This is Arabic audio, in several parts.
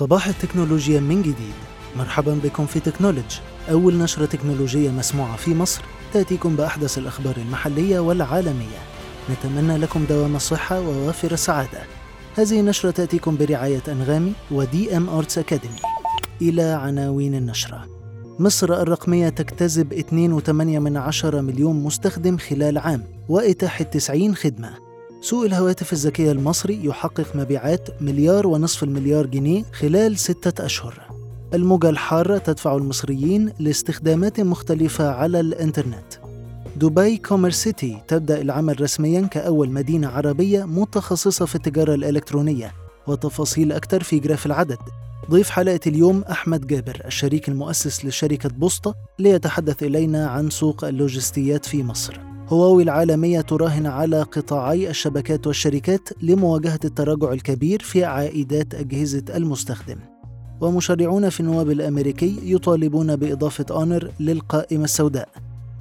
صباح التكنولوجيا من جديد. مرحبا بكم في تكنولوجي أول نشرة تكنولوجية مسموعة في مصر تأتيكم بأحدث الأخبار المحلية والعالمية. نتمنى لكم دوام الصحة ووافر السعادة. هذه النشرة تأتيكم برعاية أنغامي ودي أم أرتس أكاديمي إلى عناوين النشرة. مصر الرقمية تجتذب 2.8 من عشرة مليون مستخدم خلال عام وإتاحة 90 خدمة. سوق الهواتف الذكية المصري يحقق مبيعات مليار ونصف المليار جنيه خلال ستة أشهر. الموجة الحارة تدفع المصريين لاستخدامات مختلفة على الإنترنت. دبي كوميرس سيتي تبدأ العمل رسميا كأول مدينة عربية متخصصة في التجارة الإلكترونية. وتفاصيل أكثر في جراف العدد. ضيف حلقة اليوم أحمد جابر الشريك المؤسس لشركة بوسطة ليتحدث إلينا عن سوق اللوجستيات في مصر. هواوي العالمية تراهن على قطاعي الشبكات والشركات لمواجهة التراجع الكبير في عائدات أجهزة المستخدم. ومشرعون في النواب الأمريكي يطالبون بإضافة أونر للقائمة السوداء.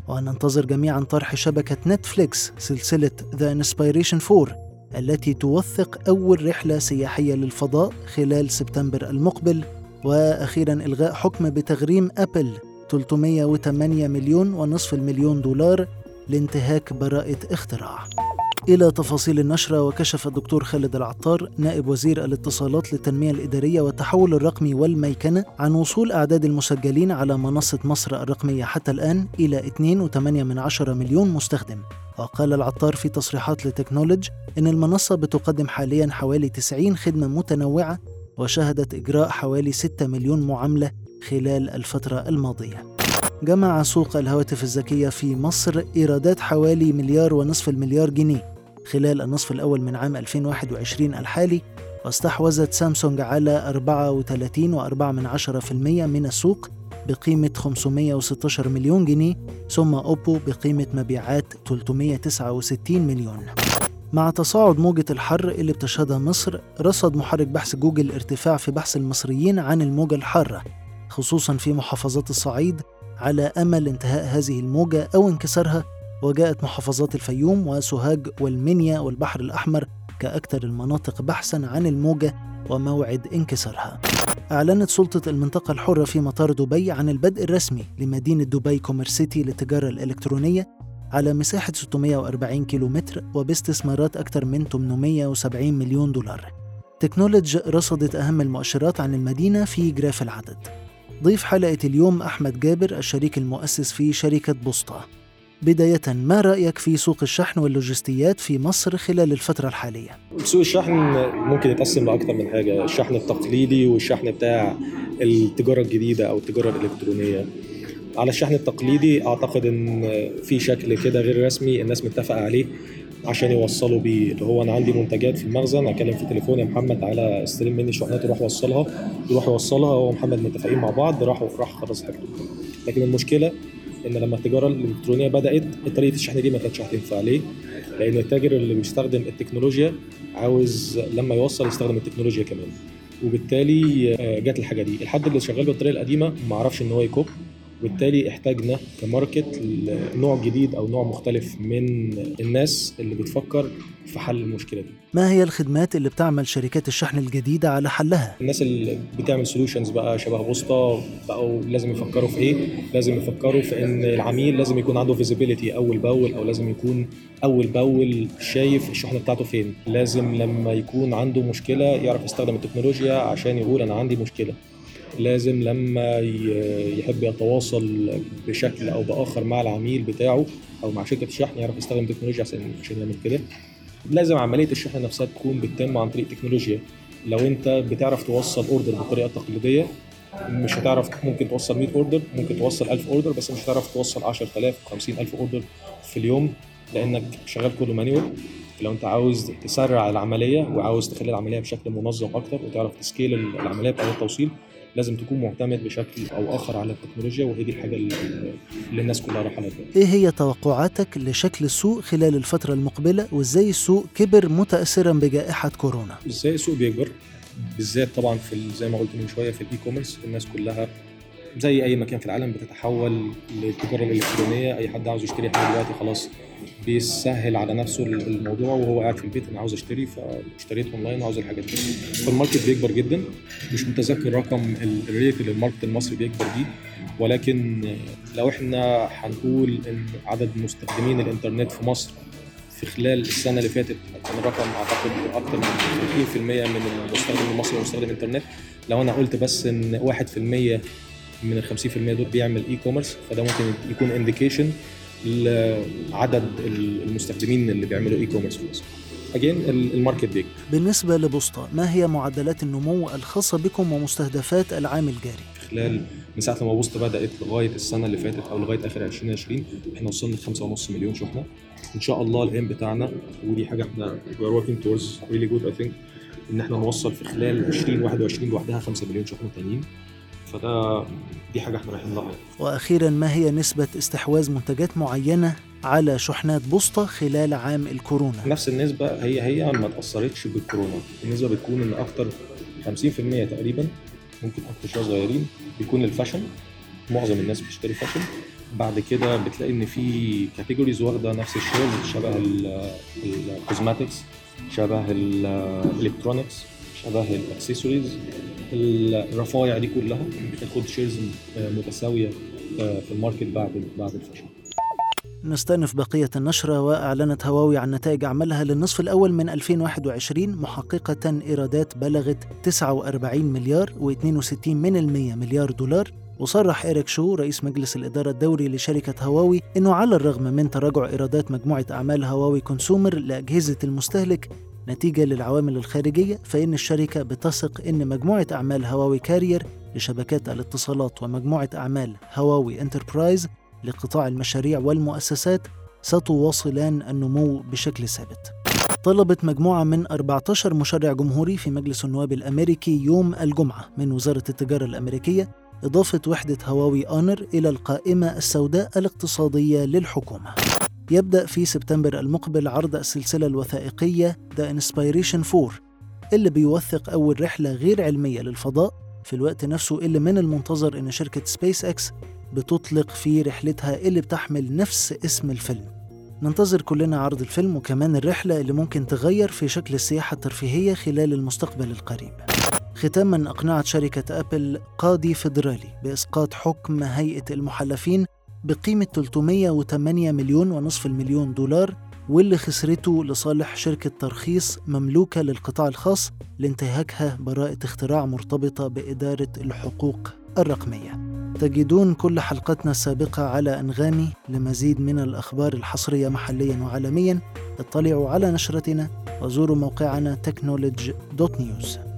وننتظر جميعا طرح شبكة نتفليكس سلسلة The Inspiration 4 التي توثق أول رحلة سياحية للفضاء خلال سبتمبر المقبل. وأخيرا إلغاء حكم بتغريم أبل 308 مليون ونصف المليون دولار لانتهاك براءة اختراع. إلى تفاصيل النشرة وكشف الدكتور خالد العطار نائب وزير الاتصالات للتنمية الإدارية والتحول الرقمي والميكنة عن وصول أعداد المسجلين على منصة مصر الرقمية حتى الآن إلى 2.8 مليون مستخدم. وقال العطار في تصريحات لتكنولوج إن المنصة بتقدم حاليا حوالي 90 خدمة متنوعة وشهدت إجراء حوالي 6 مليون معاملة خلال الفترة الماضية. جمع سوق الهواتف الذكية في مصر إيرادات حوالي مليار ونصف المليار جنيه. خلال النصف الأول من عام 2021 الحالي واستحوذت سامسونج على 34.4% من السوق بقيمة 516 مليون جنيه ثم أوبو بقيمة مبيعات 369 مليون. مع تصاعد موجة الحر اللي بتشهدها مصر رصد محرك بحث جوجل ارتفاع في بحث المصريين عن الموجة الحارة خصوصا في محافظات الصعيد على أمل انتهاء هذه الموجة أو انكسارها وجاءت محافظات الفيوم وسوهاج والمنيا والبحر الأحمر كأكثر المناطق بحثا عن الموجة وموعد انكسارها. أعلنت سلطة المنطقة الحرة في مطار دبي عن البدء الرسمي لمدينة دبي كوميرس سيتي للتجارة الإلكترونية على مساحة 640 كيلومتر وباستثمارات أكثر من 870 مليون دولار. تكنولوج رصدت أهم المؤشرات عن المدينة في جراف العدد. ضيف حلقة اليوم أحمد جابر الشريك المؤسس في شركة بوسطة. بداية ما رأيك في سوق الشحن واللوجستيات في مصر خلال الفترة الحالية؟ سوق الشحن ممكن يتقسم لأكثر من حاجة الشحن التقليدي والشحن بتاع التجارة الجديدة أو التجارة الإلكترونية. على الشحن التقليدي أعتقد إن في شكل كده غير رسمي الناس متفقة عليه. عشان يوصلوا بيه. اللي هو أنا عندي منتجات في المخزن اكلم في تليفون يا محمد تعالى استلم مني شحنات وروح وصلها يروح يوصلها هو محمد متفقين مع بعض راحوا راح خلص حاجته لكن المشكلة إن لما التجارة الإلكترونية بدأت طريقة الشحن دي ما كانتش هتنفع. ليه؟ لأن التاجر اللي بيستخدم التكنولوجيا عاوز لما يوصل يستخدم التكنولوجيا كمان. وبالتالي آه، جت الحاجة دي. الحد اللي شغال بالطريقة القديمة ما عرفش إن هو ي cope. وبالتالي احتاجنا ك market نوع جديد أو نوع مختلف من الناس اللي بتفكر في حل المشكلة دي. ما هي الخدمات اللي بتعمل شركات الشحن الجديدة على حلها؟ الناس اللي بتعمل solutions بقى شبه بوسطة بقوا لازم يفكروا في إيه؟ لازم يفكروا في إن العميل لازم يكون عنده visibility أول بأول أو لازم يكون أول بأول شايف الشحنة بتاعته فين. لازم لما يكون عنده مشكلة يعرف يستخدم التكنولوجيا عشان يقول أنا عندي مشكلة. لازم لما يحب يتواصل بشكل أو بآخر مع العميل بتاعه أو مع شركة الشحن يعرف يستخدم تكنولوجيا عشان يعمل كده. لازم عملية الشحن نفسها تكون بتتم عن طريق تكنولوجيا. لو أنت بتعرف توصل order بالطريقة التقليديه مش هتعرف ممكن توصل 100 order ممكن توصل 1000 order بس مش هتعرف توصل 10000 50000 order في اليوم لأنك شغال كله manual لو أنت عاوز تسرع العملية وعاوز تخلي العملية بشكل منظم أكتر وتعرف ت scale العملية بتاعت التوصيل لازم تكون معتمد بشكل أو آخر على التكنولوجيا وهي دي الحاجة اللي الناس كلها رايحه لها. إيه هي توقعاتك لشكل السوق خلال الفترة المقبلة وإزاي السوق كبر متاثرا بجائحة كورونا؟ إزاي السوق بيكبر؟ بالذات طبعا في زي ما قلت من شوية في ال e-commerce الناس كلها زي أي مكان في العالم بتتحول للتجارة الإلكترونية. أي حد عاوز يشتري حاجة دلوقتي خلاص بيسهل على نفسه الموضوع وهو قاعد في البيت أنا عاوز أشتري فاشتريت أونلاين وعاوز الحاجات دي. فال market بيكبر جدا. مش متذكر رقم ال rate اللي ال market المصري بيكبر بيه ولكن لو إحنا هنقول إن عدد مستخدمين الإنترنت في مصر في خلال السنة اللي فاتت كان الرقم أعتقد أكثر من 30% من المستخدم المصري مستخدم انترنت لو أنا قلت بس إن 1% من ال 50% دول بيعمل e-commerce فده ممكن يكون indication لعدد المستخدمين اللي بيعملوا e-commerce في مصر. again ال market بيك بالنسبة لبوسطة ما هي معدلات النمو الخاصة بكم ومستهدفات العام الجاري؟ خلال من ساعة لما بوسطة بدأت لغاية السنة اللي فاتت أو لغاية آخر 2020 إحنا وصلنا ل 5.5 مليون شحنة إن شاء الله ال aim بتاعنا ودي حاجة إحنا we are working towards really good I think إن إحنا نوصل في خلال 2021 لوحدها 5 مليون شحنة تانيين فده دي حاجة إحنا رايحين لها وأخيرا ما هي نسبة استحواذ منتجات معينة على شحنات بوسطة خلال عام الكورونا؟ نفس النسبة هي هي ما اتاثرتش بالكورونا. النسبة بتكون إن أكتر 50% تقريبا ممكن أكتر شوية صغيرين بيكون ال fashion. معظم الناس بتشتري fashion. بعد كده بتلاقي إن في categories واخدة نفس ال share شبه ال cosmetics شبه ال electronics شبه الاكسسوارز الرفايع دي كلها بتاخد shares متساوية في ال market بعد بعد ال fashion نستأنف بقية النشرة وأعلنت هواوي عن نتائج عملها للنصف الأول من 2021 محققة إيرادات بلغت 49 مليار و62 من المية مليار دولار. وصرح إيريك شو رئيس مجلس الإدارة الدوري لشركة هواوي أنه على الرغم من تراجع إيرادات مجموعة أعمال هواوي consumer لأجهزة المستهلك نتيجة للعوامل الخارجية فإن الشركة بتثق أن مجموعة أعمال هواوي carrier لشبكات الاتصالات ومجموعة أعمال هواوي انتربرايز لقطاع المشاريع والمؤسسات ستواصلان النمو بشكل ثابت. طلبت مجموعة من 14 مشرع جمهوري في مجلس النواب الأمريكي يوم الجمعة من وزارة التجارة الأمريكية إضافة وحدة هواوي آنر إلى القائمة السوداء الاقتصادية للحكومة. يبدأ في سبتمبر المقبل عرض السلسلة الوثائقية The Inspiration 4 اللي بيوثق أول رحلة غير علمية للفضاء في الوقت نفسه اللي من المنتظر إن شركة سبيس إكس بتطلق في رحلتها اللي بتحمل نفس اسم الفيلم. ننتظر كلنا عرض الفيلم وكمان الرحلة اللي ممكن تغير في شكل السياحة الترفيهية خلال المستقبل القريب. ختاما أقنعت شركة أبل قاضي فيدرالي بإسقاط حكم هيئة المحلفين بقيمة 308 مليون ونصف المليون دولار واللي خسرته لصالح شركة ترخيص مملوكة للقطاع الخاص لانتهاكها براءة اختراع مرتبطة بإدارة الحقوق الرقمية. تجدون كل حلقاتنا السابقة على أنغامي لمزيد من الأخبار الحصرية محليا وعالميا. اطلعوا على نشرتنا وزوروا موقعنا technology.news